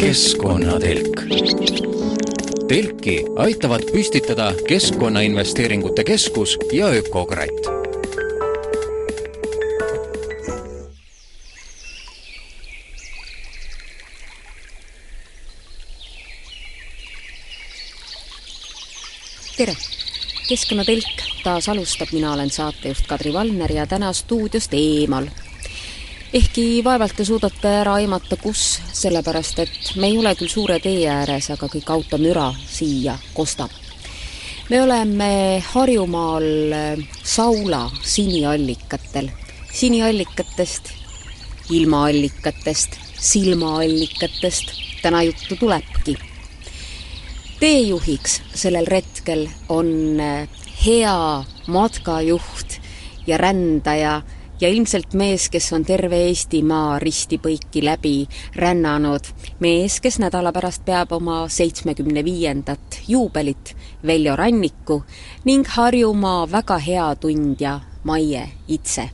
keskkonnatelk. telki aitavad püstitada Keskkonnainvesteeringute Keskus ja Ökokratt tere! keskkonnatelk taas alustab, mina olen saatejuht Kadri Valner ja täna stuudiost eemal. ehkki vaevalt te suudate ära aimata, kus, sellepärast et me ei ole küll suure tee ääres, aga kõik automüra siia kostab. me oleme Harjumaal Saula siniallikatel, siniallikatest, ilmaallikatest, silmaallikatest täna juttu tulebki teejuhiks sellel retkel on äh, hea matkajuht ja rändaja ja ilmselt mees, kes on terve Eestimaa risti-põiki läbi rännanud. mees, kes nädala pärast peab oma seitsmekümne viiendat juubelit Veljo Ranniku ning Harjumaa väga hea tundja Maie Itse.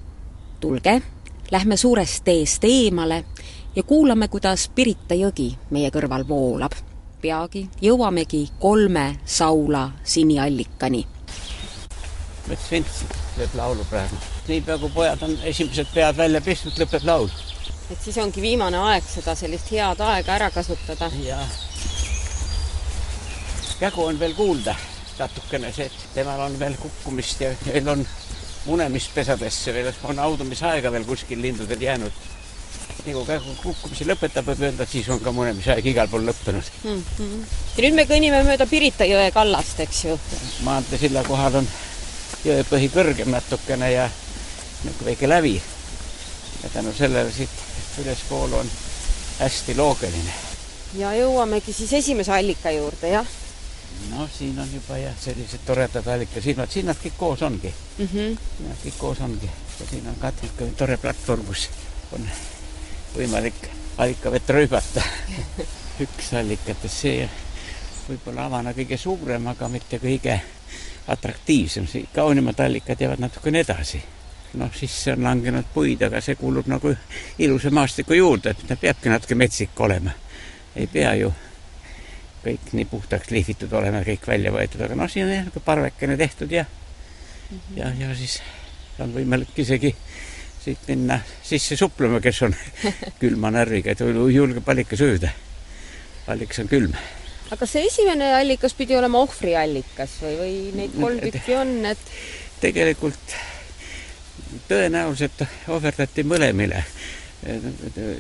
tulge, lähme suurest teest eemale ja kuulame, kuidas Pirita jõgi meie kõrval voolab peagi jõuamegi kolme Saula siniallikani. Mets Vints teeb laulu praegu. niipea kui pojad on esimesed pead välja pistnud, lõpeb laul. et siis ongi viimane aeg seda sellist head aega ära kasutada. jah. kägu on veel kuulda natukene see, et temal on veel kukkumist ja veel on munemispesadesse veel on haudumisaega veel kuskil lindudel jäänud nagu ka kukkumise lõpetab, võib öelda, et siis on ka munemisaeg igal pool lõppenud mm. -hmm. ja nüüd me kõnnime mööda Pirita jõe kallast, eks ju? maanteesilla kohal on jõepõhi kõrgem natukene ja niisugune väike lävi. ja tänu sellele siit ülespoole on hästi loogiline. ja jõuamegi siis esimese allika juurde, jah? noh, siin on juba jah, sellised toredad allikasilmad, siin nad kõik koos ongi mm. -hmm. Nad kõik koos ongi ja siin on ka tore platvorm, kus on võimalik allikavett rööbata üks allikatest, see võib-olla avana kõige suurem, aga mitte kõige atraktiivsem, kaunimad allikad jäävad natukene edasi. noh, sisse on langenud puid, aga see kuulub nagu ilusa maastiku juurde, et ta peabki natuke metsik olema. ei pea ju kõik nii puhtaks lihvitud olema, kõik välja võetud, aga noh, siin on jah, niisugune parvekene tehtud ja mm -hmm. ja, ja siis on võimalik isegi siit minna sisse suplema, kes on külma närviga, et julgeb allikas ööda. allikas on külm. Aga see esimene allikas pidi olema ohvriallikas või, või neid kolm tükki on, et? tegelikult tõenäoliselt ohverdati mõlemile.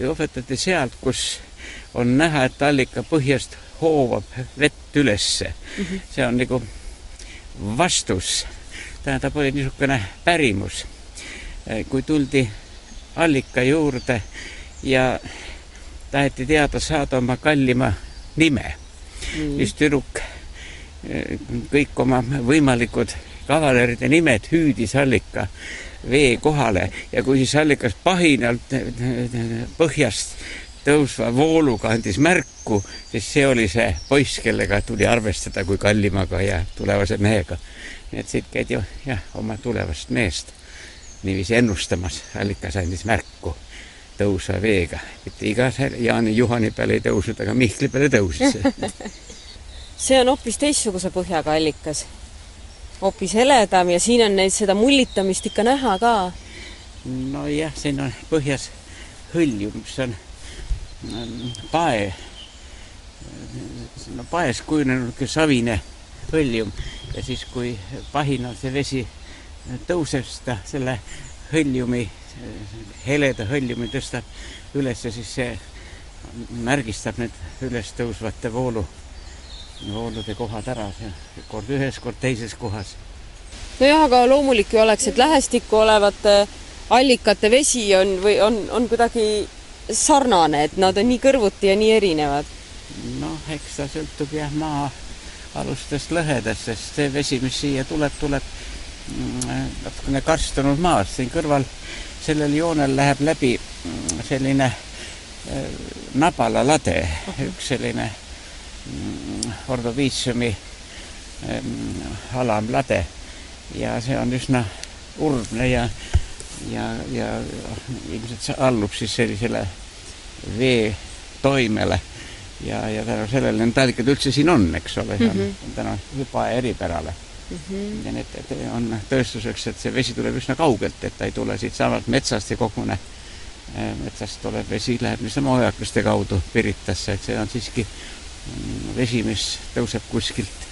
ohverdati sealt, kus on näha, et allika põhjast hoovab vett ülesse mm. -hmm. see on nagu vastus, tähendab, oli niisugune pärimus kui tuldi allika juurde ja taheti teada saada oma kallima nime siis tüdruk kõik oma võimalikud kavaleride nimed hüüdis allika vee kohale ja kui siis allikas pahinalt põhjast tõusva vooluga andis märku, siis see oli see poiss, kellega tuli arvestada kui kallimaga ja tulevase mehega. nii et siit käidi jah, oma tulevast meest niiviisi ennustamas, allikas andis märku tõusva veega, mitte iga Jaani Juhani peale ei tõusnud, aga Mihkli peale tõusis see. On hoopis teistsuguse põhjaga allikas, hoopis heledam ja siin on neid seda mullitamist ikka näha ka. nojah, siin on põhjas hõljum, mis on pae, no paes kujunenud savine hõljum. Ja siis, kui pahinal see vesi tõuseb seda, selle hõljumi, heleda hõljumi tõstab üles ja siis see märgistab need ülestõusvate voolu, voolude kohad ära, kord ühes, kord teises kohas. nojah, aga loomulik ju oleks, et lähestikku olevate allikate vesi on või on, on kuidagi sarnane, et nad on nii kõrvuti ja nii erinevad. noh, eks ta sõltub jah maa alustest lõhedest, sest see vesi, mis siia tuleb, tuleb natukene karstunud maas, siin kõrval sellel joonel läheb läbi mm, selline äh, nabalalade, üks selline mm, ordoviitsiumi ähm, alamlade. Ja see on üsna urbne ja ja, ja ilmselt see allub siis sellisele veetoimele. Ja, ja tänu sellele need allikad üldse siin on, eks ole, see on mm -hmm. tänu hüpa eripärale mm. -hmm. ja need on tõestuseks, et see vesi tuleb üsna kaugelt, et ta ei tule siitsamast metsast ja kogune metsast tuleb vesi, läheb niisama ojakeste kaudu Piritasse, et see on siiski vesi, mis tõuseb kuskilt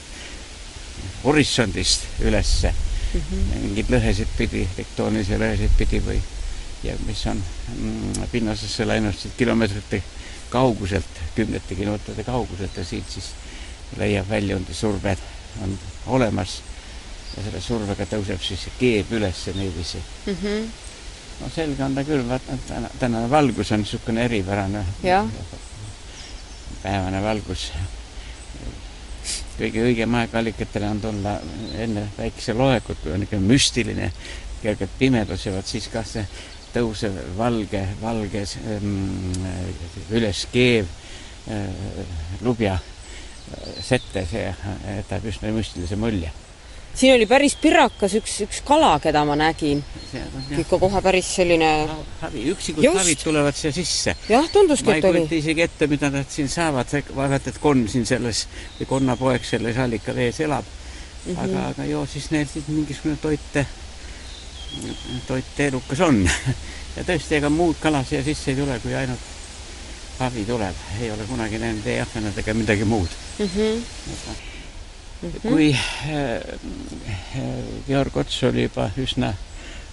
horisondist ülesse mm -hmm. mingeid lõhesid pidi, tektoonilisi lõhesid pidi või ja mis on mm, pinnasesse läinud kilomeetrite kauguselt, kümnete kilomeetrite kauguselt ja siit siis leiab väljundi surved on olemas ja selle survega tõuseb siis keeb üles niiviisi mm. -hmm. no selge on ta küll, vaata täna, tänane valgus on niisugune eripärane. päevane valgus. kõige õigem aeg allikatele on tulla enne päikeseloekut, kui on niisugune müstiline, kergelt pimedus ja vot siis kah see tõusev valge, valge ähm, üles keev äh, lubja sette, see jätab üsna müstilise mulje. siin oli päris pirakas üks, üks kala, keda ma nägin. ikka kohe päris selline havi, üksikud Just. havid tulevad siia sisse. jah, tunduski, et oli. ma ei kujuta isegi ette, mida nad siin saavad, vaevalt, et konn siin selles või konnapoeg selles allikavees elab mm. -hmm. aga, aga joo siis neil siis mingisugune toite, toit elukas on ja tõesti, ega muud kala siia sisse ei tule, kui ainult havi tuleb, ei ole kunagi näinud ei ahvenat ega midagi muud mm. -hmm. kui äh, Georg Ots oli juba üsna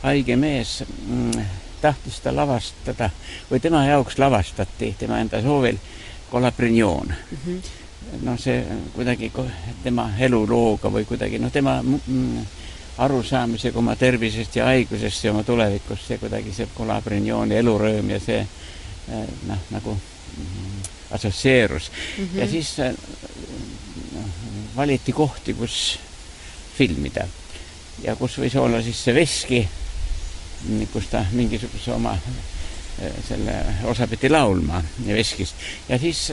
haige mees, mm, tahtis ta lavastada või tema jaoks lavastati tema enda soovil Colabrinioon mm. -hmm. noh, see kuidagi tema elulooga või kuidagi noh, tema mm, arusaamisega oma tervisest ja haigusest ja oma tulevikust, see kuidagi see Colabriniooni elurõõm ja see äh, noh, nagu assotsieerus mm. -hmm. ja siis noh, valiti kohti, kus filmida ja kus võis olla siis see veski, kus ta mingisuguse oma eh, selle osa pidi laulma ja veskist. ja siis,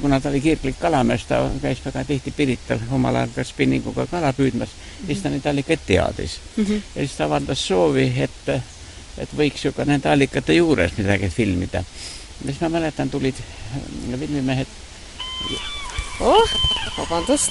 kuna ta oli kirglik kalamees, ta käis väga tihti Pirital omal ajal ka spinninguga kala püüdmas mm, -hmm. siis ta neid allikaid teadis mm. -hmm. ja siis ta avaldas soovi, et, et võiks ju ka nende allikate juures midagi filmida mis ma mäletan, tulid äh, filmimehed. oh, vabandust.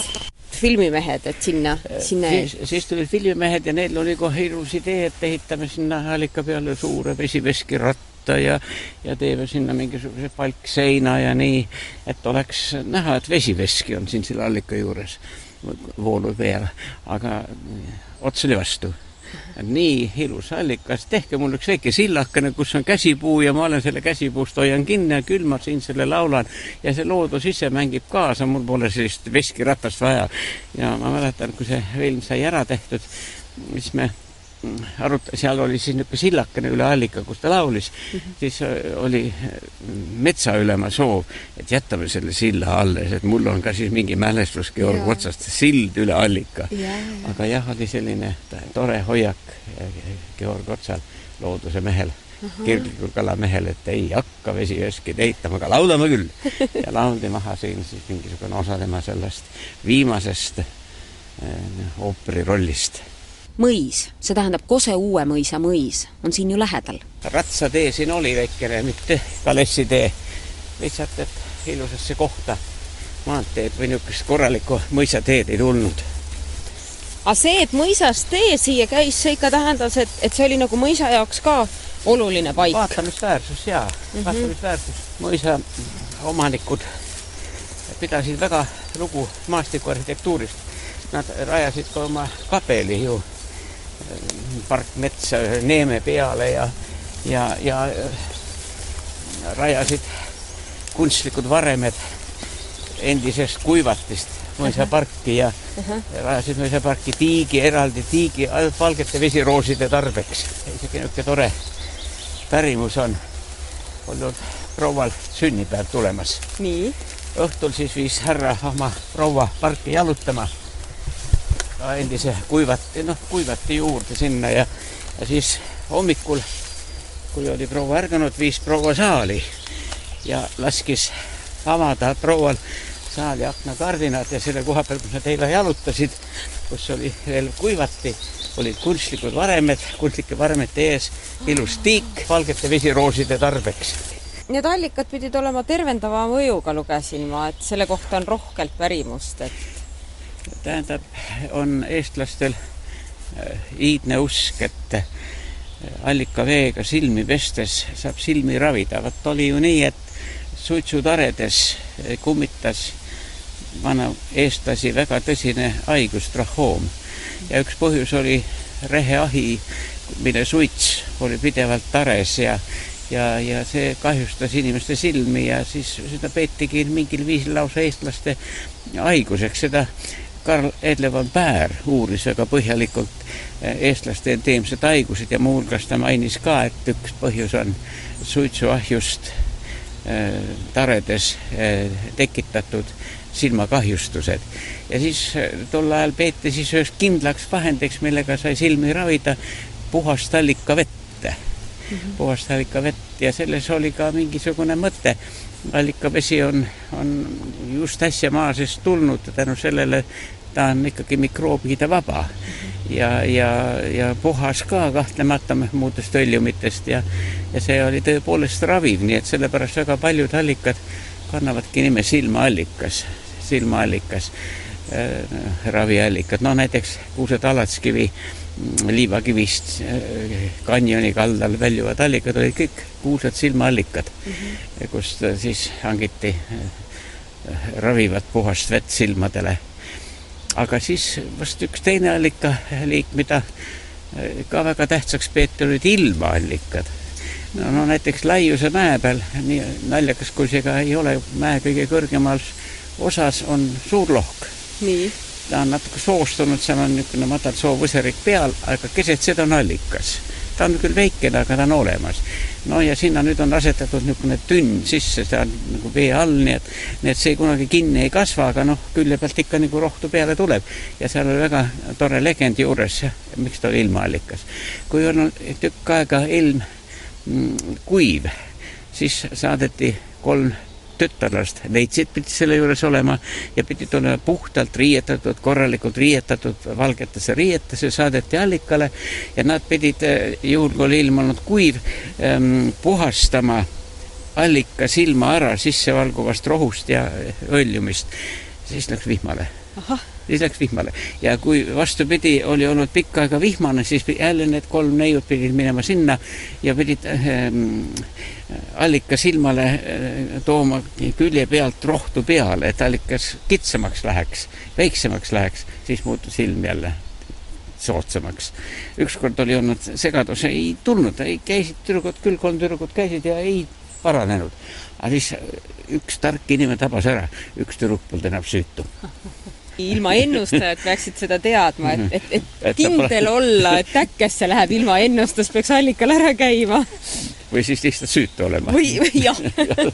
filmimehed, et sinna, sinna. siis, siis tulid filmimehed ja neil oli kohe ilus idee, et ehitame sinna allika peale suure vesiveskiratta ja, ja teeme sinna mingisuguse palkseina ja nii, et oleks näha, et vesiveski on siin selle allika juures voolu peal, aga ots oli vastu nii ilus allikas, tehke mul üks väike sillakene, kus on käsipuu ja ma olen selle käsipuust hoian kinni ja küll ma siin selle laulan. Ja see loodus ise mängib kaasa, mul pole sellist veskiratast vaja. ja ma mäletan, kui see film sai ära tehtud, siis me arut-, seal oli siis niisugune sillakene üle allika, kus ta laulis mm, -hmm. siis äh, oli äh, metsaülema soov, et jätame selle silla alles, et mul on ka siis mingi mälestus Georg Otsast, sild üle allika. aga jah, oli selline tore hoiak Georg Otsal, looduse mehel kirglikul kalamehel, et ei hakka vesiveski ehitama, aga laulame küll. ja lauldi maha siin siis mingisugune osa tema sellest viimasest äh, ooperirollist mõis, see tähendab Kose uue mõisa mõis, on siin ju lähedal. ratsatee siin oli väikene, mitte kalessitee. lihtsalt, et ilusasse kohta maanteed või niisugust korralikku mõisateed ei tulnud. aga see, et mõisast tee siia käis, see ikka tähendas, et, et see oli nagu mõisa jaoks ka oluline paik? vaatamisväärsus jaa mm -hmm., vaatamisväärsus. mõisa omanikud pidasid väga lugu maastikuarhitektuurist. Nad rajasid ka oma kapeli ju parkmetsa ühe neeme peale ja, ja, ja rajasid kunstlikud varemed endisest kuivatist mõisaparki ja uh -huh. rajasid mõisaparki tiigi, eraldi tiigi valgete vesirooside tarbeks. isegi niisugune tore pärimus on olnud proual sünnipäev tulemas. nii? õhtul siis viis härra oma proua parki jalutama endise kuivati, noh, kuivati juurde sinna ja, ja siis hommikul, kui oli proua ärganud, viis proua saali ja laskis avada proual saali aknakardinad ja selle koha peal, kus nad eile jalutasid, kus oli veel kuivati, olid kunstlikud varemed, kunstlike varemete ees ilus tiik valgete vesirooside tarbeks. Need allikad pidid olema tervendava mõjuga, lugesin ma, et selle kohta on rohkelt pärimust, et tähendab, on eestlastel äh, iidne usk, et äh, allikaveega silmi pestes saab silmi ravida. vot oli ju nii, et suitsutaredes kummitas vana eestlasi väga tõsine haigus, trahoom. ja üks põhjus oli reheahi, mille suits oli pidevalt tares ja ja, ja see kahjustas inimeste silmi ja siis seda peetigi mingil viisil lausa eestlaste haiguseks, seda Karl Edlevan Päär uuris väga põhjalikult eestlaste endeemsed haigused ja muuhulgas ta mainis ka, et üks põhjus on suitsuahjust äh, taredes äh, tekitatud silmakahjustused. ja siis tol ajal peeti siis üheks kindlaks vahendiks, millega sai silmi ravida, puhast allikavette mm -hmm. puhast allikavett ja selles oli ka mingisugune mõte. Allikavesi on, on just äsja maa seest tulnud tänu sellele ta on ikkagi mikroobide vaba. Ja, ja, ja puhas ka kahtlemata muudest õljumitest ja, ja see oli tõepoolest raviv, nii et sellepärast väga paljud allikad kannavadki nime silmaallikas, silmaallikas äh,, raviallikad, no näiteks kuused alatskivi mm, liivakivist kanjoni kaldal väljuvad allikad olid kõik kuulsad silmaallikad mm, -hmm. kust siis hangiti äh, ravivat puhast vett silmadele aga siis vast üks teine allikaliik, mida eh, ka väga tähtsaks peeti, olid ilmaallikad. no, no näiteks Laiuse mäe peal, nii naljakas kui see ka ei ole, mäe kõige kõrgemal osas on suur lohk. nii? Ta on natuke soostunud, seal on niisugune madal soovõserik peal, aga keset seda on allikas ta on küll väikene, aga ta on olemas. no ja sinna nüüd on asetatud niisugune tünn sisse, see on nagu vee all, nii et, nii et see kunagi kinni ei kasva, aga noh, külje pealt ikka nagu rohtu peale tuleb. ja seal oli väga tore legend juures, miks ta oli ilmaallikas. kui on tükk aega ilm mm, kuiv, siis saadeti kolm tütarlast, leidsid, pidid selle juures olema ja pidid olema puhtalt riietatud, korralikult riietatud valgetesse riietesse, saadeti allikale ja nad pidid, eh, juhul kui oli ilm olnud kuiv, ehm, puhastama allika silma ära sissevalguvast rohust ja õljumist. siis läks vihmale. siis läks vihmale ja kui vastupidi, oli olnud pikka aega vihmane, siis jälle need kolm neiut pidid minema sinna ja pidid ähm, allika silmale äh, tooma külje pealt rohtu peale, et allikas kitsamaks läheks, väiksemaks läheks, siis muutus ilm jälle soodsamaks. ükskord oli olnud segadus, ei tulnud, käisid tüdrukud küll, kolm tüdrukut käisid ja ei paranenud. aga siis üks tark inimene tabas ära, üks tüdruk polnud enam süütu ilma ennustajad peaksid seda teadma, et, et, et kindel olla, et äkkesse läheb ilma ennustust, peaks allikal ära käima. Või siis lihtsalt süütu olema. või, või jah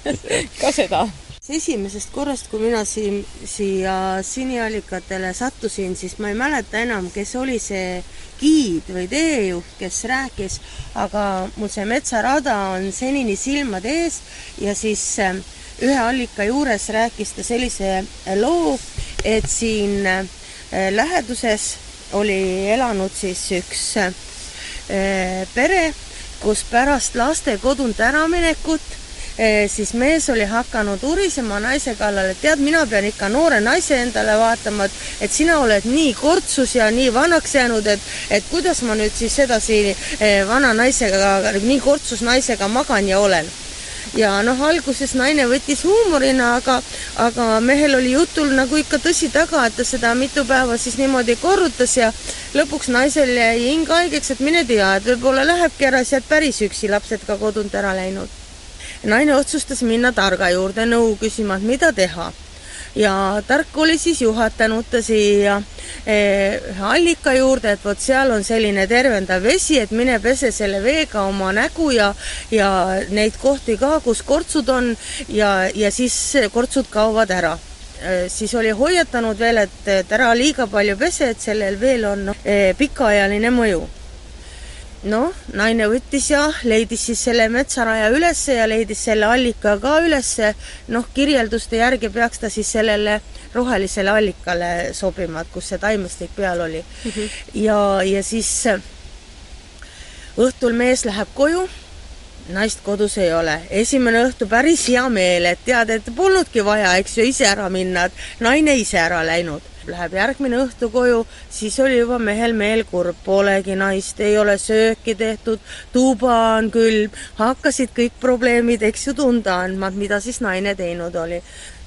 ka seda. esimesest korrast, kui mina siin, siia siniallikatele sattusin, siis ma ei mäleta enam, kes oli see giid või teejuht, kes rääkis, aga mul see metsarada on senini silmade ees ja siis äh, ühe allika juures rääkis ta sellise loo, et siin äh, läheduses oli elanud siis üks äh, pere, kus pärast laste kodunt äraminekut äh, siis mees oli hakanud urisema naise kallal, et tead, mina pean ikka noore naise endale vaatama, et, et sina oled nii kortsus ja nii vanaks jäänud, et, et kuidas ma nüüd siis sedasi vana naisega, nii kortsus naisega magan ja olen ja noh, alguses naine võttis huumorina, aga, aga mehel oli jutul nagu ikka tõsi taga, et ta seda mitu päeva siis niimoodi korrutas ja lõpuks naisel jäi hing haigeks, et mine tea, et võib-olla lähebki ära sealt päris üksi, lapsed ka kodunt ära läinud. naine otsustas minna targa juurde nõu küsima, et mida teha ja tark oli siis juhatanud ta siia eh, allika juurde, et vot seal on selline tervendav vesi, et mine pese selle veega oma nägu ja, ja neid kohti ka, kus kortsud on ja, ja siis kortsud kaovad ära. Eh, siis oli hoiatanud veel, et, et ära liiga palju pese, et sellel veel on eh, pikaajaline mõju noh, naine võttis ja leidis siis selle metsaraja ülesse ja leidis selle allika ka ülesse. noh, kirjelduste järgi peaks ta siis sellele rohelisele allikale sobima, et kus see taimestik peal oli mm. -hmm. ja, ja siis õhtul mees läheb koju naist kodus ei ole. esimene õhtu päris hea meel, et tead, et polnudki vaja, eks ju, ise ära minna, et naine ise ära läinud. Läheb järgmine õhtu koju, siis oli juba mehel meel kurb, polegi naist, ei ole sööki tehtud, tuba on külm, hakkasid kõik probleemid, eks ju, tunda andma, mida siis naine teinud oli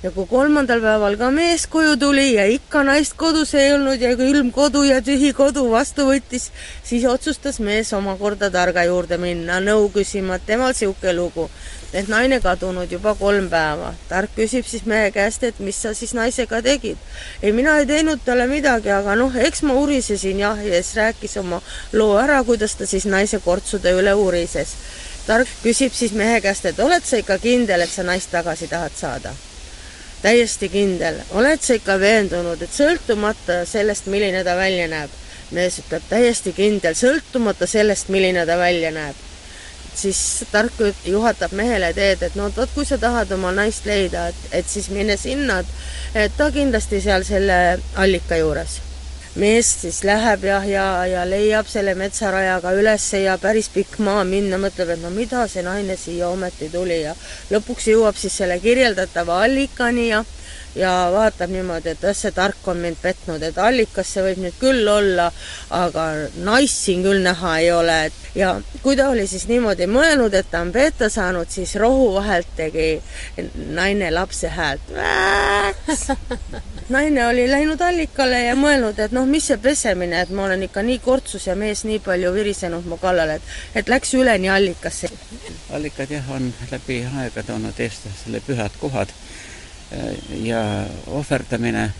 ja kui kolmandal päeval ka mees koju tuli ja ikka naist kodus ei olnud ja külm kodu ja tühi kodu vastu võttis, siis otsustas mees omakorda targa juurde minna nõu küsima, et temal sihuke lugu, et naine kadunud juba kolm päeva. tark küsib siis mehe käest, et mis sa siis naisega tegid. ei, mina ei teinud talle midagi, aga noh, eks ma urisesin jah, ja siis rääkis oma loo ära, kuidas ta siis naise kortsude üle urises. tark küsib siis mehe käest, et oled sa ikka kindel, et sa naist tagasi tahad saada täiesti kindel, oled sa ikka veendunud, et sõltumata sellest, milline ta välja näeb, mees ütleb täiesti kindel, sõltumata sellest, milline ta välja näeb, siis tark juhatab mehele teed, et no vot, kui sa tahad oma naist leida, et, et siis mine sinna, et ta kindlasti seal selle allika juures mees siis läheb jah, ja, ja leiab selle metsarajaga ülesse ja päris pikk maa minna, mõtleb, et no mida see naine siia ometi tuli ja lõpuks jõuab siis selle kirjeldatava allikani ja ja vaatab niimoodi, et jah, see tark on mind petnud, et allikas see võib nüüd küll olla, aga naist siin küll näha ei ole, et ja kui ta oli siis niimoodi mõelnud, et ta on petta saanud, siis rohu vahelt tegi naine lapse häält. naine oli läinud allikale ja mõelnud, et noh, mis see pesemine, et ma olen ikka nii kortsus ja mees nii palju virisenud mu kallale, et, et läks üleni allikasse. allikad jah, on läbi aegade olnud eestlasele pühad kohad ja ohverdamine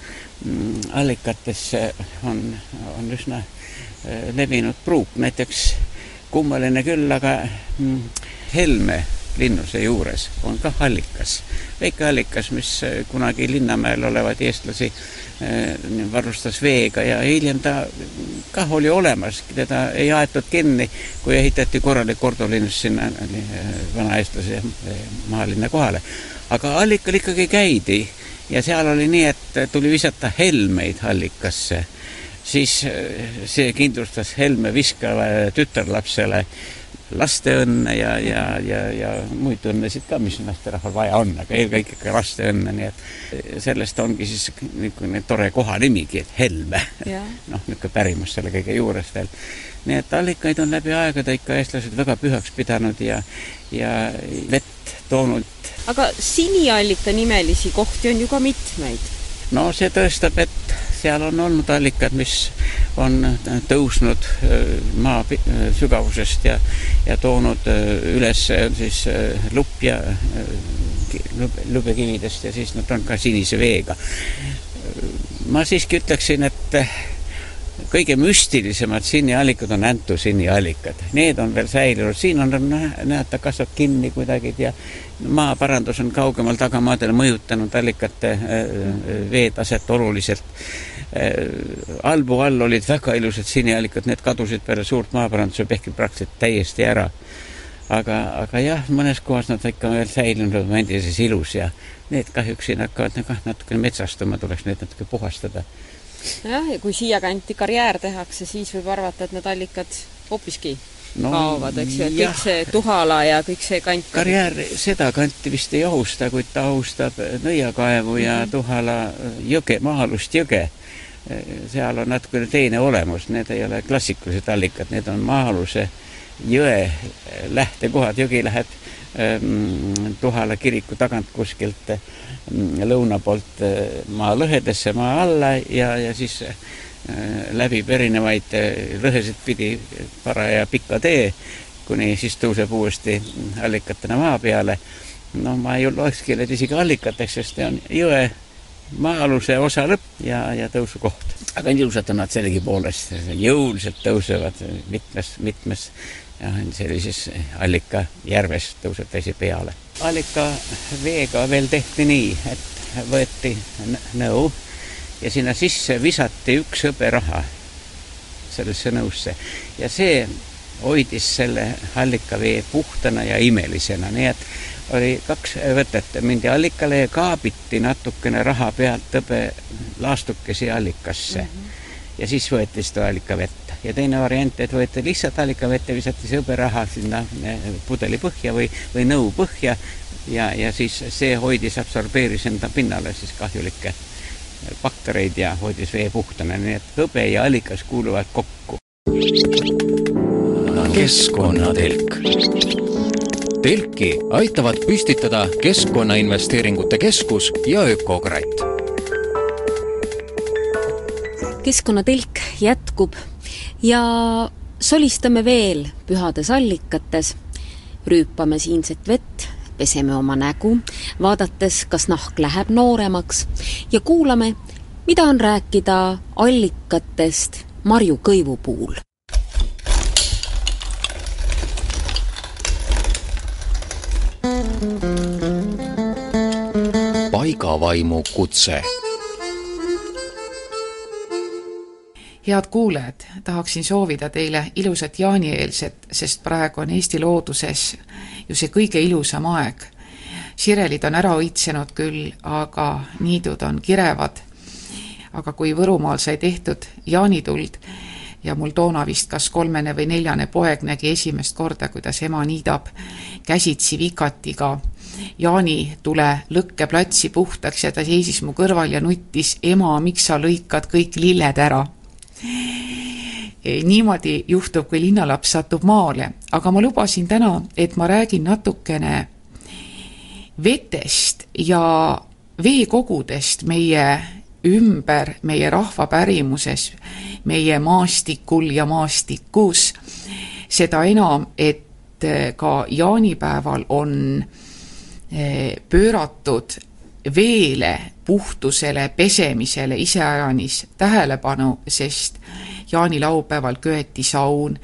mm, allikatesse on, on üsna äh, levinud pruuk, näiteks kummaline küll, aga mm, Helme linnuse juures on kah allikas, väike allikas, mis äh, kunagi Linnamäel olevaid eestlasi äh, varustas veega ja hiljem ta kah oli olemas, teda ei aetud kinni, kui ehitati korralik kordolinnus sinna vanaeestlase maalinna kohale aga allikal ikkagi käidi ja seal oli nii, et tuli visata helmeid allikasse, siis äh, see kindlustas helme viskavale tütarlapsele lasteõnne ja, ja, ja, ja muid õnnesid ka, mis naisterahval vaja on, aga eelkõige ikka lasteõnne, nii et sellest ongi siis niisugune tore kohanimigi, et Helme. noh, niisugune pärimus selle kõige juures veel. Nii et allikaid on läbi aegade ikka eestlased väga pühaks pidanud ja, ja vett toonud aga siniallika nimelisi kohti on ju ka mitmeid. no see tõestab, et seal on olnud allikad, mis on tõusnud äh, maa äh, sügavusest ja, ja toonud äh, üles siis lupja lübekividest ja siis nad on ka sinise veega. ma siiski ütleksin, et kõige müstilisemad siniallikad on äntusiniallikad, need on veel säilinud, siin on näha, ta kasvab kinni kuidagi ja maaparandus on kaugemal tagamaadel mõjutanud allikate äh, äh, veetaset oluliselt. Äh, albu all olid väga ilusad siniallikad, need kadusid peale suurt maaparanduse pehki praktiliselt täiesti ära. aga, aga jah, mõnes kohas nad ikka veel säilinud on endises ilus ja need kahjuks siin hakkavad nagu natukene metsastuma, tuleks need natuke puhastada jah, ja kui siiakanti karjäär tehakse, siis võib arvata, et need allikad hoopiski no, kaovad, eks ju, et jah. kõik see Tuhala ja kõik see kant. karjäär seda kanti vist ei ohusta, kuid ta ohustab nõiakaevu ja mm -hmm. Tuhala jõge, maa-alust jõge. seal on natukene teine olemus, need ei ole klassikalised allikad, need on maa-aluse jõe lähtekohad, jõgi läheb ähm, Tuhala kiriku tagant kuskilt mm, lõuna poolt äh, maa lõhedesse, maa alla ja, ja siis Äh, läbib erinevaid äh, lõhesid pidi paraja pika tee, kuni siis tõuseb uuesti allikatena maa peale. no ma ei loekski need isegi allikateks, sest see on jõe maa-aluse osa lõpp ja, ja tõusukoht. aga ilusad on nad sellegipoolest, jõuliselt tõusevad mitmes, mitmes jah, sellises allikajärves tõuseb vesi peale. Allika veega veel tehti nii, et võeti nõu ja sinna sisse visati üks hõberaha sellesse nõusse ja see hoidis selle allikavee puhtana ja imelisena, nii et oli kaks võtet, mindi allikale ja kaabiti natukene raha pealt hõbe laastukesi allikasse mm. -hmm. Ja siis võeti seda allikavett ja teine variant, et võeti lihtsalt allikavett ja visati see hõberaha sinna eh, pudeli põhja või, või nõu põhja ja, ja siis see hoidis, absorbeeris enda pinnale siis kahjulikke baktereid ja hoidis vee puhtana, nii et hõbe ja allikas kuuluvad kokku. keskkonnatelk. telki aitavad püstitada Keskkonnainvesteeringute Keskus ja Ökokratt. Keskkonnatelk jätkub ja solistame veel pühades allikates, rüüpame siinset vett peseme oma nägu, vaadates, kas nahk läheb nooremaks ja kuulame, mida on rääkida allikatest Marju Kõivu puhul. paigavaimu kutse head kuulajad, tahaksin soovida teile ilusat jaanieelset, sest praegu on Eesti looduses ju see kõige ilusam aeg. sirelid on ära õitsenud küll, aga niidud on kirevad. aga kui Võrumaal sai tehtud jaanituld ja mul toona vist kas kolmene või neljane poeg nägi esimest korda, kuidas ema niidab käsitsi vikatiga jaanitule lõkkeplatsi puhtaks ja ta seisis mu kõrval ja nuttis, ema, miks sa lõikad kõik lilled ära niimoodi juhtub, kui linnalaps satub maale, aga ma lubasin täna, et ma räägin natukene vetest ja veekogudest meie ümber, meie rahva pärimuses, meie maastikul ja maastikus. seda enam, et ka jaanipäeval on eh, pööratud veele, puhtusele, pesemisele iseäranis tähelepanu, sest jaanilaupäeval köeti saun,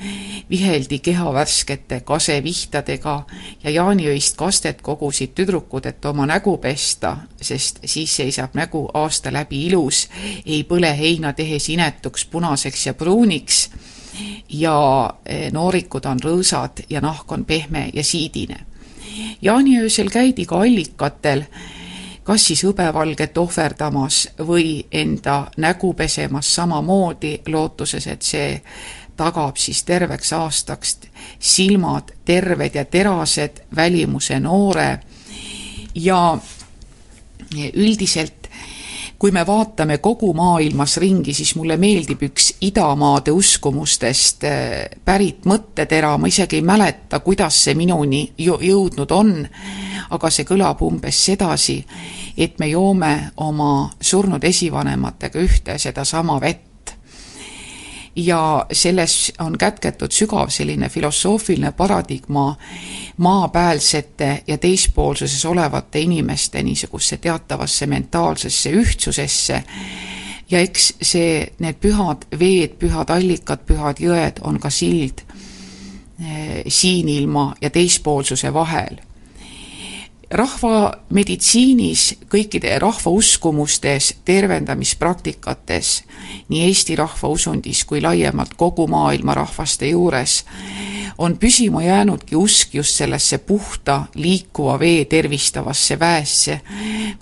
viheldi keha värskete kasevihtadega ja jaaniöist kastet kogusid tüdrukud, et oma nägu pesta, sest siis seisab nägu aasta läbi ilus, ei põle heina tehes inetuks punaseks ja pruuniks ja eh, noorikud on rõõsad ja nahk on pehme ja siidine. jaaniöösel käidi ka allikatel kas siis hõbevalget ohverdamas või enda nägu pesemas samamoodi, lootuses, et see tagab siis terveks aastaks silmad terved ja terased, välimuse noore. Ja üldiselt kui me vaatame kogu maailmas ringi, siis mulle meeldib üks idamaade uskumustest eh, pärit mõttetera, ma isegi ei mäleta, kuidas see minuni jõudnud on, aga see kõlab umbes sedasi, et me joome oma surnud esivanematega ühte sedasama vett ja selles on kätketud sügav selline filosoofiline paradigma maapäälsete ja teispoolsuses olevate inimeste niisugusesse teatavasse mentaalsesse ühtsusesse. Ja eks see, need pühad veed, pühad allikad, pühad jõed on ka sild eh, siinilma ja teispoolsuse vahel rahvameditsiinis, kõikide rahvauskumustes, tervendamispraktikates, nii Eesti rahvausundis kui laiemalt kogu maailma rahvaste juures, on püsima jäänudki usk just sellesse puhta liikuva vee tervistavasse väesse,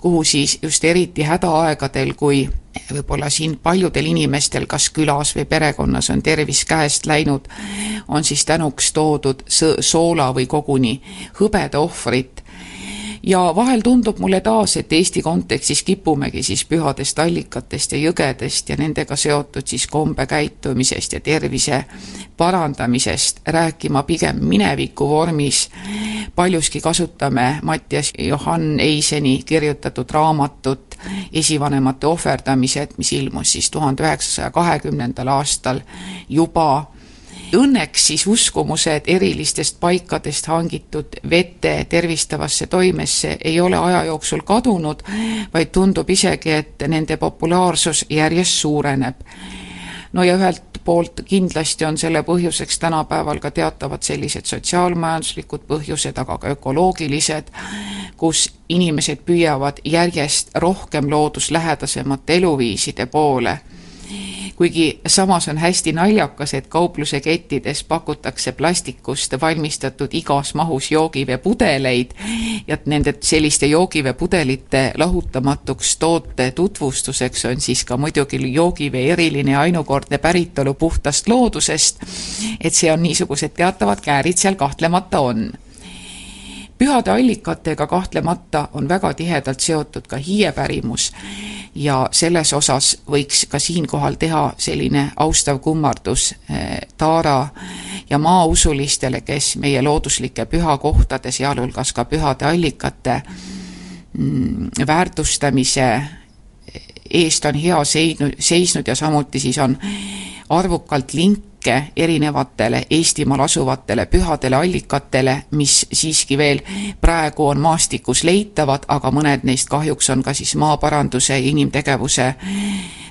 kuhu siis just eriti hädaaegadel, kui võib-olla siin paljudel inimestel, kas külas või perekonnas on tervis käest läinud, on siis tänuks toodud soola või koguni hõbeda ohvrit ja vahel tundub mulle taas, et Eesti kontekstis kipumegi siis pühadest allikatest ja jõgedest ja nendega seotud siis kombekäitumisest ja tervise parandamisest rääkima pigem mineviku vormis. paljuski kasutame Mattias Johann Eiseni kirjutatud raamatut Esivanemate ohverdamised, mis ilmus siis tuhande üheksasaja kahekümnendal aastal juba Õnneks siis uskumused erilistest paikadest hangitud vette tervistavasse toimesse ei ole aja jooksul kadunud, vaid tundub isegi, et nende populaarsus järjest suureneb. no ja ühelt poolt kindlasti on selle põhjuseks tänapäeval ka teatavad sellised sotsiaalmajanduslikud põhjused, aga ka ökoloogilised, kus inimesed püüavad järjest rohkem looduslähedasemate eluviiside poole kuigi samas on hästi naljakas, et kaupluse kettides pakutakse plastikust valmistatud igas mahus joogiveepudeleid ja nende selliste joogiveepudelite lahutamatuks toote tutvustuseks on siis ka muidugi joogivee eriline ainukordne päritolu puhtast loodusest, et see on niisugused teatavad käärid seal kahtlemata on pühade allikatega kahtlemata on väga tihedalt seotud ka hiiepärimus ja selles osas võiks ka siinkohal teha selline austav kummardus eh, Taara ja maausulistele, kes meie looduslike pühakohtade, sealhulgas ka pühade allikate mm, väärtustamise eest on hea seisnud, seisnud ja samuti siis on arvukalt link linke erinevatele Eestimaal asuvatele pühadele allikatele, mis siiski veel praegu on maastikus leitavad, aga mõned neist kahjuks on ka siis maaparanduse ja inimtegevuse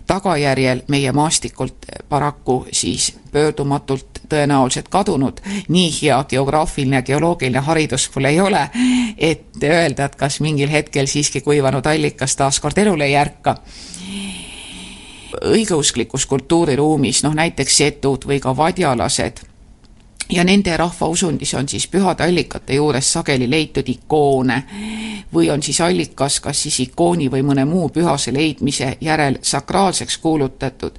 tagajärjel meie maastikult paraku siis pöördumatult tõenäoliselt kadunud. nii hea geograafiline ja geoloogiline haridus mul ei ole, et öelda, et kas mingil hetkel siiski kuivanud allikas taas kord elule ei ärka õigeusklikus kultuuriruumis, noh näiteks setud või ka vadjalased, ja nende rahvausundis on siis pühade allikate juures sageli leitud ikoone või on siis allikas kas siis ikooni või mõne muu pühase leidmise järel sakraalseks kuulutatud.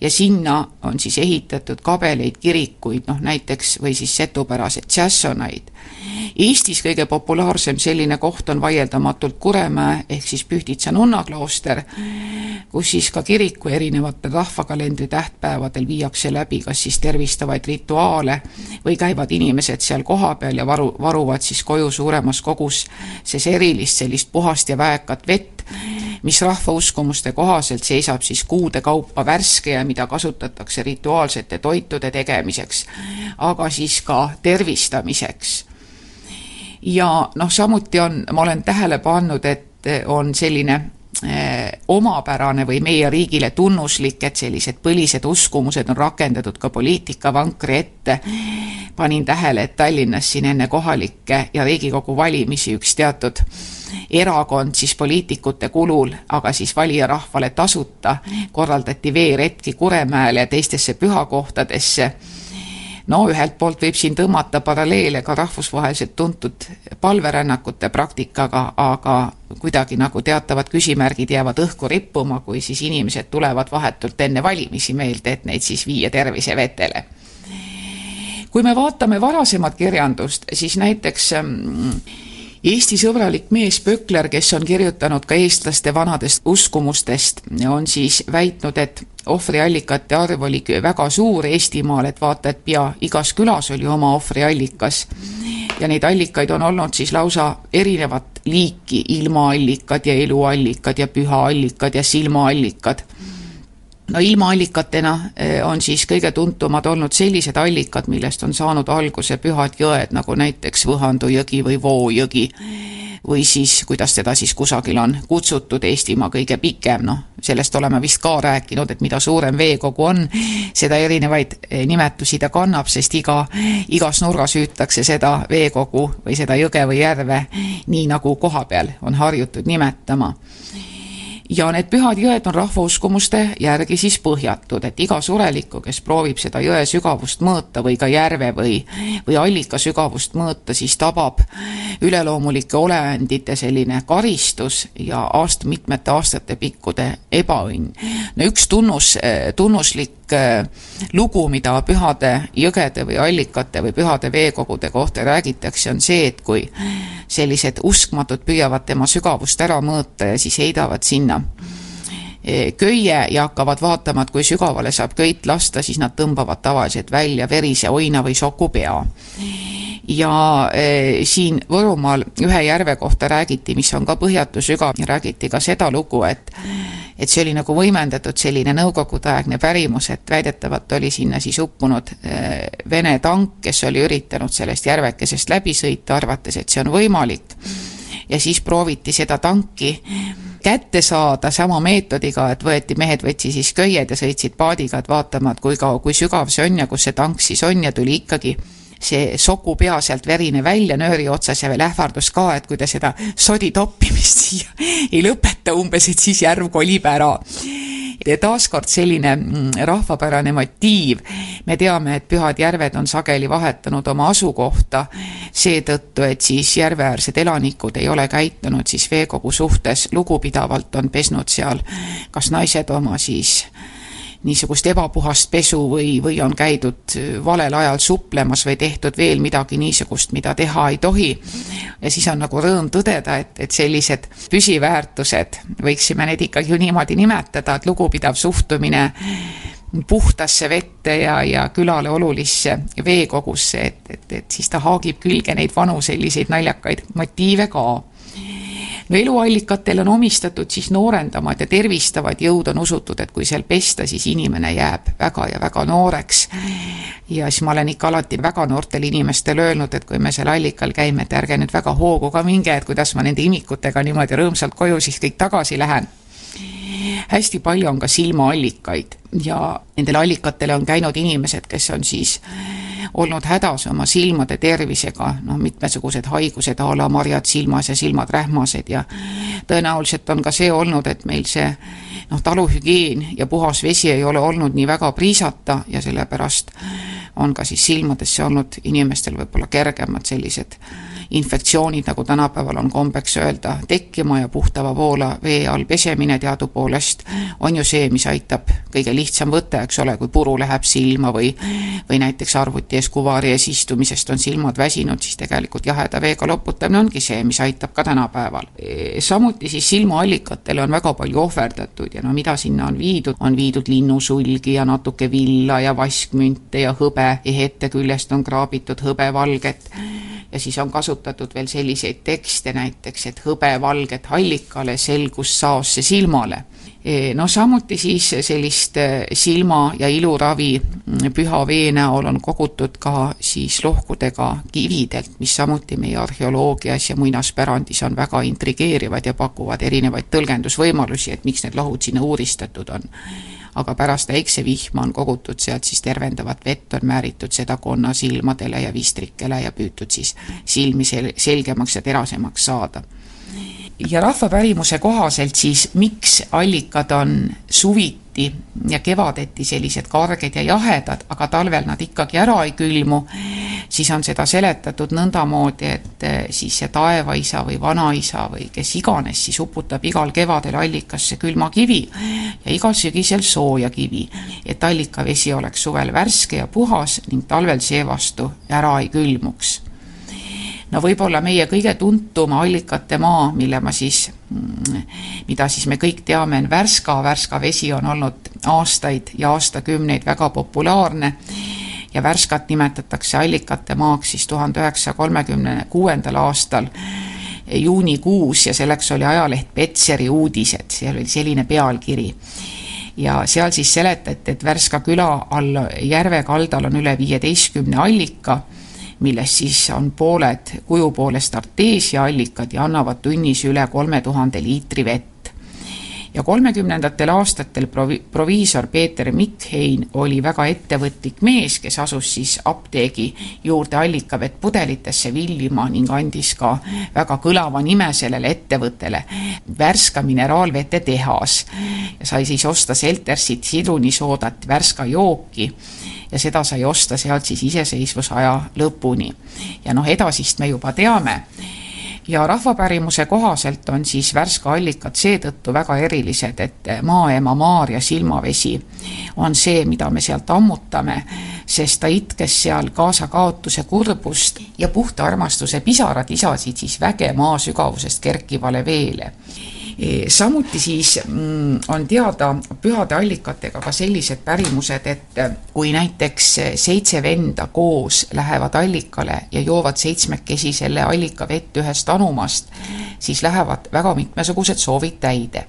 Ja sinna on siis ehitatud kabeleid, kirikuid, noh näiteks või siis setupäraseid tšässonaid Eestis kõige populaarsem selline koht on vaieldamatult Kuremäe ehk siis Pühtitsa nunnaklooster, kus siis ka kiriku erinevatel rahvakalendri tähtpäevadel viiakse läbi kas siis tervistavaid rituaale või käivad inimesed seal kohapeal ja varu, varuvad siis koju suuremas koguses erilist sellist puhast ja väekat vett, mis rahvauskumuste kohaselt seisab siis kuude kaupa värske ja mida kasutatakse rituaalsete toitude tegemiseks, aga siis ka tervistamiseks. Ja noh, samuti on, ma olen tähele pannud, et on selline omapärane või meie riigile tunnuslik, et sellised põlised uskumused on rakendatud ka poliitikavankri ette. panin tähele, et Tallinnas siin enne kohalikke ja Riigikogu valimisi üks teatud erakond siis poliitikute kulul, aga siis valijarahvale tasuta korraldati veeretki Kuremäele ja teistesse pühakohtadesse no ühelt poolt võib siin tõmmata paralleele ka rahvusvaheliselt tuntud palverännakute praktikaga, aga kuidagi nagu teatavad küsimärgid jäävad õhku rippuma, kui siis inimesed tulevad vahetult enne valimisi meelde, et neid siis viia tervisevetele. kui me vaatame varasemat kirjandust, siis näiteks mm, Eesti sõbralik mees Pökler, kes on kirjutanud ka eestlaste vanadest uskumustest, on siis väitnud, et ohvriallikate arv oli väga suur Eestimaal, et vaata, et pea igas külas oli oma ohvriallikas. ja neid allikaid on olnud siis lausa erinevat liiki, ilmaallikad ja eluallikad ja pühaallikad ja silmaallikad no ilmaallikatena eh, on siis kõige tuntumad olnud sellised allikad, millest on saanud alguse pühad jõed, nagu näiteks Võhandu jõgi või Voo jõgi. või siis, kuidas teda siis kusagil on kutsutud, Eestimaa kõige pikem, noh, sellest oleme vist ka rääkinud, et mida suurem veekogu on, seda erinevaid eh, nimetusi ta kannab, sest iga, igas nurgas hüütakse seda veekogu või seda jõge või järve nii, nagu kohapeal on harjutud nimetama ja need pühad jõed on rahvauskumuste järgi siis põhjatud, et iga surelikku, kes proovib seda jõe sügavust mõõta või ka järve või, või allika sügavust mõõta, siis tabab üleloomulike olendite selline karistus ja aast-, mitmete aastate pikkude ebaõnn. no üks tunnus, tunnuslik Äh, lugu, mida pühade jõgede või allikate või pühade veekogude kohta räägitakse, on see, et kui sellised uskmatud püüavad tema sügavust ära mõõta ja siis heidavad sinna äh, köie ja hakkavad vaatama, et kui sügavale saab köit lasta, siis nad tõmbavad tavaliselt välja verise oina või soku pea ja e, siin Võrumaal ühe järve kohta räägiti, mis on ka põhjatu sügav räägiti ka seda lugu, et et see oli nagu võimendatud selline nõukogudeaegne pärimus, et väidetavalt oli sinna siis uppunud e, Vene tank, kes oli üritanud sellest järvekesest läbi sõita, arvates, et see on võimalik. ja siis prooviti seda tanki kätte saada sama meetodiga, et võeti, mehed võtsid siis köied ja sõitsid paadiga, et vaatama, et kui kaua, kui sügav see on ja kus see tank siis on ja tuli ikkagi see soku pea sealt verine välja nööri otsas ja veel ähvardus ka, et kui ta seda sodi toppimist siia ei lõpeta umbes, et siis järv kolib ära. taaskord selline mm, rahvapärane motiiv. me teame, et pühad järved on sageli vahetanud oma asukohta seetõttu, et siis järveäärsed elanikud ei ole käitunud siis veekogu suhtes lugupidavalt, on pesnud seal kas naised oma siis niisugust ebapuhast pesu või, või on käidud valel ajal suplemas või tehtud veel midagi niisugust, mida teha ei tohi. ja siis on nagu rõõm tõdeda, et, et sellised püsiväärtused, võiksime neid ikkagi ju niimoodi nimetada, et lugupidav suhtumine puhtasse vette ja, ja külale olulisse veekogusse, et, et, et siis ta haagib külge neid vanu selliseid naljakaid motiive ka no eluallikatele on omistatud siis noorendamad ja tervistavad jõud, on usutud, et kui seal pesta, siis inimene jääb väga ja väga nooreks. ja siis ma olen ikka alati väga noortele inimestele öelnud, et kui me seal allikal käime, et ärge nüüd väga hoogu ka minge, et kuidas ma nende imikutega niimoodi rõõmsalt koju siis kõik tagasi lähen hästi palju on ka silmaallikaid ja nendele allikatele on käinud inimesed, kes on siis olnud hädas oma silmade tervisega, noh, mitmesugused haigused a la marjad silmas ja silmad rähmased ja tõenäoliselt on ka see olnud, et meil see noh, taluhügieen ja puhas vesi ei ole olnud nii väga priisata ja sellepärast on ka siis silmadesse olnud inimestel võib-olla kergemad sellised infektsioonid, nagu tänapäeval on kombeks öelda, tekkima ja puhtava voola vee all pesemine teadupoolest on ju see, mis aitab, kõige lihtsam võte, eks ole, kui puru läheb silma või või näiteks arvuti ees kuvari ees istumisest on silmad väsinud, siis tegelikult jaheda veega loputamine ongi see, mis aitab ka tänapäeval. samuti siis silmaallikatel on väga palju ohverdatud ja no mida sinna on viidud, on viidud linnusulgi ja natuke villa ja vaskmünte ja hõbe ja ette küljest on kraabitud hõbevalget ja siis on kasutatud veel selliseid tekste näiteks, et hõbe valget allikale, selgus saosse silmale. E, no samuti siis sellist e, silma- ja iluravi mm, püha vee näol on kogutud ka siis lohkudega kividelt, mis samuti meie arheoloogias ja muinaspärandis on väga intrigeerivad ja pakuvad erinevaid tõlgendusvõimalusi, et miks need lohud sinna uuristatud on. Aga pärast äiksevihma on kogutud sealt siis tervendavat vett, on määritud seda konna silmadele ja vistrikele ja püütud siis silmi sel-, selgemaks ja terasemaks saada ja rahvapärimuse kohaselt siis, miks allikad on suviti ja kevadeti sellised karged ja jahedad, aga talvel nad ikkagi ära ei külmu, siis on seda seletatud nõndamoodi, et eh, siis see taevaisa või vanaisa või kes iganes siis uputab igal kevadel allikasse külma kivi ja igal sügisel sooja kivi, et allikavesi oleks suvel värske ja puhas ning talvel seevastu ära ei külmuks no võib-olla meie kõige tuntum allikate maa, mille ma siis, mm, mida siis me kõik teame, on Värska, Värska vesi on olnud aastaid ja aastakümneid väga populaarne ja Värskat nimetatakse allikate maaks siis tuhande üheksasaja kolmekümne kuuendal aastal juunikuus ja selleks oli ajaleht Petseri uudised, seal oli selline pealkiri. Ja seal siis seletati, et Värska küla all järve kaldal on üle viieteistkümne allika millest siis on pooled kuju poolest arteesiaallikad ja annavad tunnis üle kolme tuhande liitri vett ja kolmekümnendatel aastatel provi-, proviisor Peeter Mikhein oli väga ettevõtlik mees, kes asus siis apteegi juurde allikavett pudelitesse villima ning andis ka väga kõlava nime sellele ettevõttele, Värska mineraalvete tehas. ja sai siis osta Seltersit sirunisoodat, Värska jooki ja seda sai osta sealt siis iseseisvusaja lõpuni. ja noh, edasist me juba teame ja rahvapärimuse kohaselt on siis Värska allikad seetõttu väga erilised, et maaema Maarja silmavesi on see, mida me sealt ammutame, sest ta itkes seal kaasakaotuse kurbust ja puhta armastuse pisarad lisasid siis väge maa sügavusest kerkivale veele samuti siis mm, on teada pühade allikatega ka sellised pärimused, et kui näiteks seitse venda koos lähevad allikale ja joovad seitsmekesi selle allika vett ühest anumast, siis lähevad väga mitmesugused soovid täide.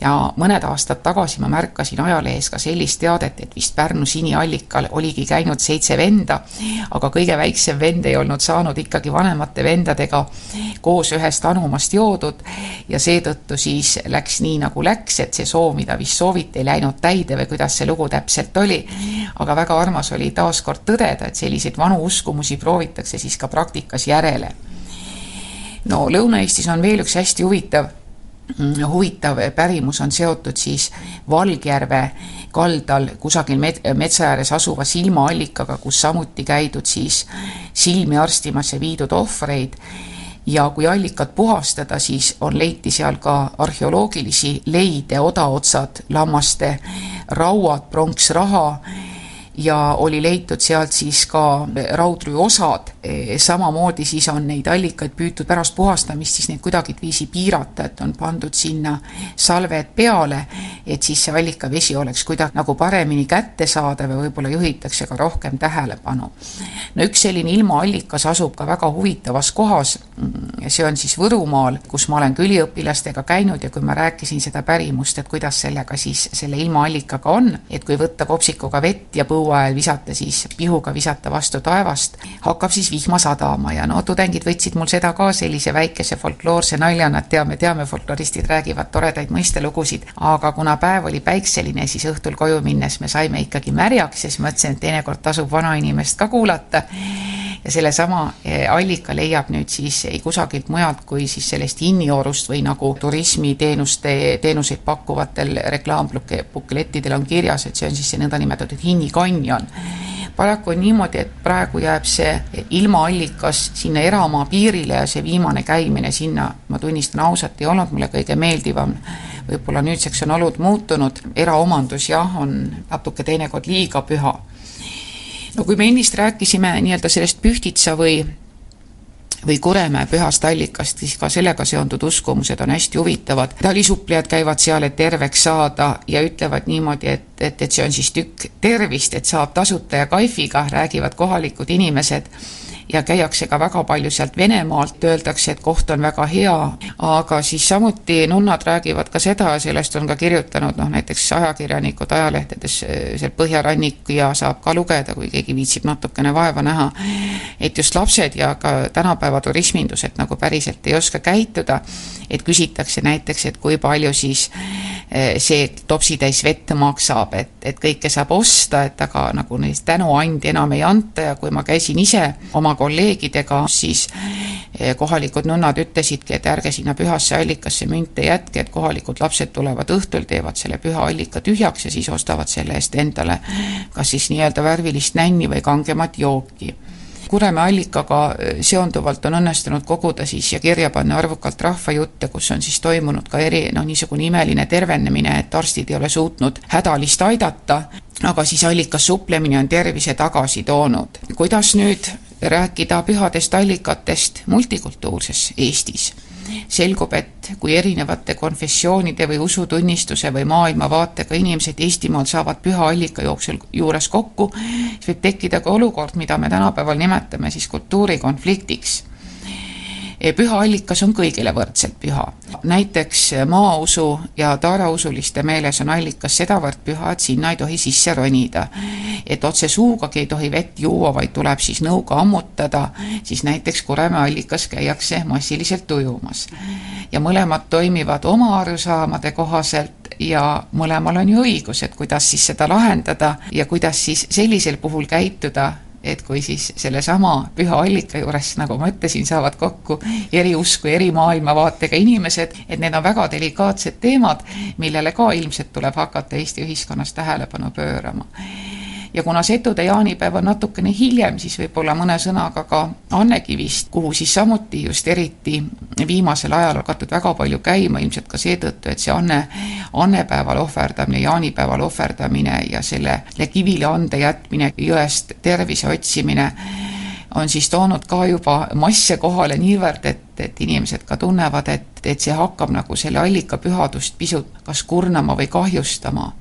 ja mõned aastad tagasi ma märkasin ajalehes ka sellist teadet, et vist Pärnu siniallikal oligi käinud seitse venda, aga kõige väiksem vend ei olnud saanud ikkagi vanemate vendadega koos ühest anumast joodud ja seetõttu siis läks nii, nagu läks, et see soov, mida vist sooviti, ei läinud täide või kuidas see lugu täpselt oli. aga väga armas oli taaskord tõdeda, et selliseid vanu uskumusi proovitakse siis ka praktikas järele. no Lõuna-Eestis on veel üks hästi huvitav huvitav pärimus on seotud siis Valgjärve kaldal kusagil met-, metsa ääres asuva silmaallikaga, kus samuti käidud siis silmi arstimas ja viidud ohvreid ja kui allikat puhastada, siis on, leiti seal ka arheoloogilisi leide, odaotsad, lammaste rauad, pronksraha ja oli leitud sealt siis ka raudrüü osad. samamoodi siis on neid allikaid püütud pärast puhastamist siis neid kuidagiviisi piirata, et on pandud sinna salved peale, et siis see allikavesi oleks kuidagi nagu paremini kättesaadav ja võib-olla juhitakse ka rohkem tähelepanu. no üks selline ilmaallikas asub ka väga huvitavas kohas, see on siis Võrumaal, kus ma olen ka üliõpilastega käinud ja kui ma rääkisin seda pärimust, et kuidas sellega siis selle ilmaallikaga on, et kui võtta kopsikuga vett ja põua hooajal visata siis, pihuga visata vastu taevast, hakkab siis vihma sadama ja no tudengid võtsid mul seda ka sellise väikese folkloorse naljana, et teame, teame, folkloristid räägivad toredaid mõistelugusid, aga kuna päev oli päikseline, siis õhtul koju minnes me saime ikkagi märjaks ja siis mõtlesin, et teinekord tasub vanainimest ka kuulata. Ja sellesama eh, allika leiab nüüd siis ei kusagilt mujalt kui siis sellest Inniorust või nagu turismiteenuste, teenuseid pakkuvatel reklaambuklettidel on kirjas, et see on siis see nõndanimetatud Hinni kanjon paraku on niimoodi, et praegu jääb see ilmaallikas sinna eramaa piirile ja see viimane käimine sinna, ma tunnistan ausalt, ei olnud mulle kõige meeldivam. võib-olla nüüdseks on olud muutunud, eraomandus jah, on natuke teinekord liiga püha. No kui me ennist rääkisime nii-öelda sellest Pühtitsa või või Kuremäe pühast allikast, siis ka sellega seonduvad uskumused on hästi huvitavad. talisuplejad käivad seal, et terveks saada ja ütlevad niimoodi, et, et, et see on siis tükk tervist, et saab tasuta ja kaifiga, räägivad kohalikud inimesed ja käiakse ka väga palju sealt Venemaalt, öeldakse, et koht on väga hea, aga siis samuti nunnad räägivad ka seda, sellest on ka kirjutanud noh, näiteks ajakirjanikud ajalehtedes seal Põhjarannik ja saab ka lugeda, kui keegi viitsib natukene vaeva näha, et just lapsed ja ka tänapäeva turismindused nagu päriselt ei oska käituda, et küsitakse näiteks, et kui palju siis eh, see topsitäis vett maksab, et, et kõike saab osta, et aga nagu neist tänuandi enam ei anta ja kui ma käisin ise oma kolleegidega, siis eh, kohalikud nunnad ütlesidki, et ärge sinna pühasse allikasse münte jätke, et kohalikud lapsed tulevad õhtul, teevad selle püha allika tühjaks ja siis ostavad selle eest endale kas siis nii-öelda värvilist nänni või kangemat jooki Kuremäe allikaga eh, seonduvalt on õnnestunud koguda siis ja kirja panna arvukalt rahvajutte, kus on siis toimunud ka eri, noh, niisugune imeline tervenemine, et arstid ei ole suutnud hädalist aidata, aga siis allikas suplemine on tervise tagasi toonud. kuidas nüüd rääkida pühadest allikatest multikultuurses Eestis? selgub, et kui erinevate konfessioonide või usutunnistuse või maailmavaatega inimesed Eestimaal saavad püha allika jooksul juures kokku, siis võib tekkida ka olukord, mida me tänapäeval nimetame siis kultuurikonfliktiks püha allikas on kõigile võrdselt püha. näiteks maausu ja taarausuliste meeles on allikas sedavõrd püha, et sinna ei tohi sisse ronida. et otse suugagi ei tohi vett juua, vaid tuleb siis nõuga ammutada, siis näiteks Kuremäe allikas käiakse massiliselt ujumas. ja mõlemad toimivad oma arusaamade kohaselt ja mõlemal on ju õigus, et kuidas siis seda lahendada ja kuidas siis sellisel puhul käituda et kui siis sellesama püha allika juures, nagu ma ütlesin, saavad kokku eri usku, eri maailmavaatega inimesed, et need on väga delikaatsed teemad, millele ka ilmselt tuleb hakata Eesti ühiskonnas tähelepanu pöörama ja kuna setude jaanipäev on natukene hiljem, siis võib-olla mõne sõnaga ka Annekivist, kuhu siis samuti just eriti viimasel ajal hakatud väga palju käima, ilmselt ka seetõttu, et see Anne, annepäeval ohverdamine, jaanipäeval ohverdamine ja sellele kivile ande jätmine, jõest tervise otsimine, on siis toonud ka juba masse kohale niivõrd, et, et inimesed ka tunnevad, et, et see hakkab nagu selle allika pühadust pisut kas kurnama või kahjustama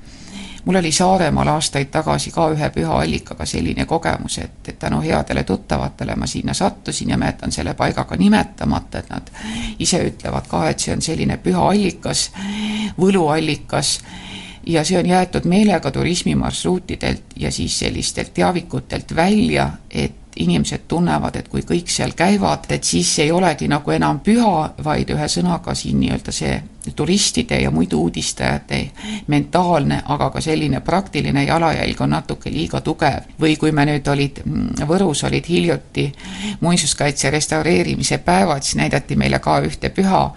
mul oli Saaremaal aastaid tagasi ka ühe püha allikaga selline kogemus, et, et tänu headele tuttavatele ma sinna sattusin ja ma jätan selle paiga ka nimetamata, et nad ise ütlevad ka, et see on selline püha allikas, võluallikas ja see on jäetud meelega turismimarsruutidelt ja siis sellistelt teavikutelt välja, et inimesed tunnevad, et kui kõik seal käivad, et siis ei olegi nagu enam püha, vaid ühesõnaga siin nii-öelda see turistide ja muidu uudistajate mentaalne, aga ka selline praktiline jalajälg on natuke liiga tugev. või kui me nüüd olid, mm, Võrus olid hiljuti muinsuskaitse restaureerimise päevad, siis näidati meile ka ühte püha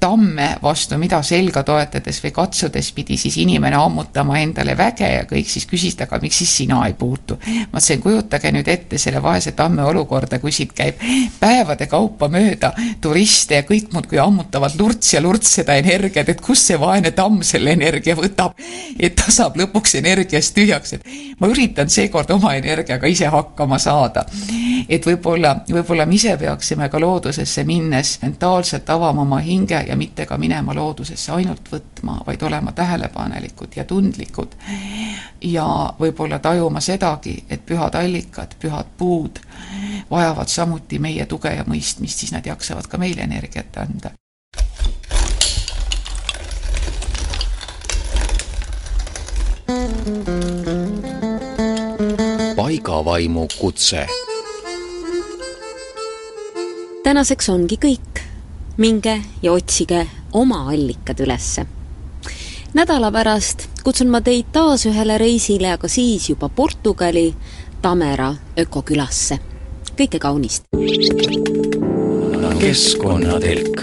tamme, vastu mida selga toetades või katsudes pidi siis inimene ammutama endale väge ja kõik siis küsisid, aga miks siis sina ei puutu. ma ütlesin, kujutage nüüd ette selle vaese tamme olukorda, kui siit käib päevade kaupa mööda turiste ja kõik muudkui ammutavad lurts ja lurts seda energiat, et kust see vaene tamm selle energia võtab, et ta saab lõpuks energiast tühjaks, et ma üritan seekord oma energiaga ise hakkama saada. et võib-olla, võib-olla me ise peaksime ka loodusesse minnes mentaalselt avama oma hinge ja mitte ka minema loodusesse ainult võtma, vaid olema tähelepanelikud ja tundlikud. ja võib-olla tajuma sedagi, et pühad allikad, pühad puud vajavad samuti meie tuge ja mõistmist, siis nad jaksavad ka meile energiat anda. Paigavaimu kutse. tänaseks ongi kõik. minge ja otsige oma allikad ülesse. nädala pärast kutsun ma teid taas ühele reisile, aga siis juba Portugali Tamera ökokülasse. kõike kaunist! keskkonnatelk.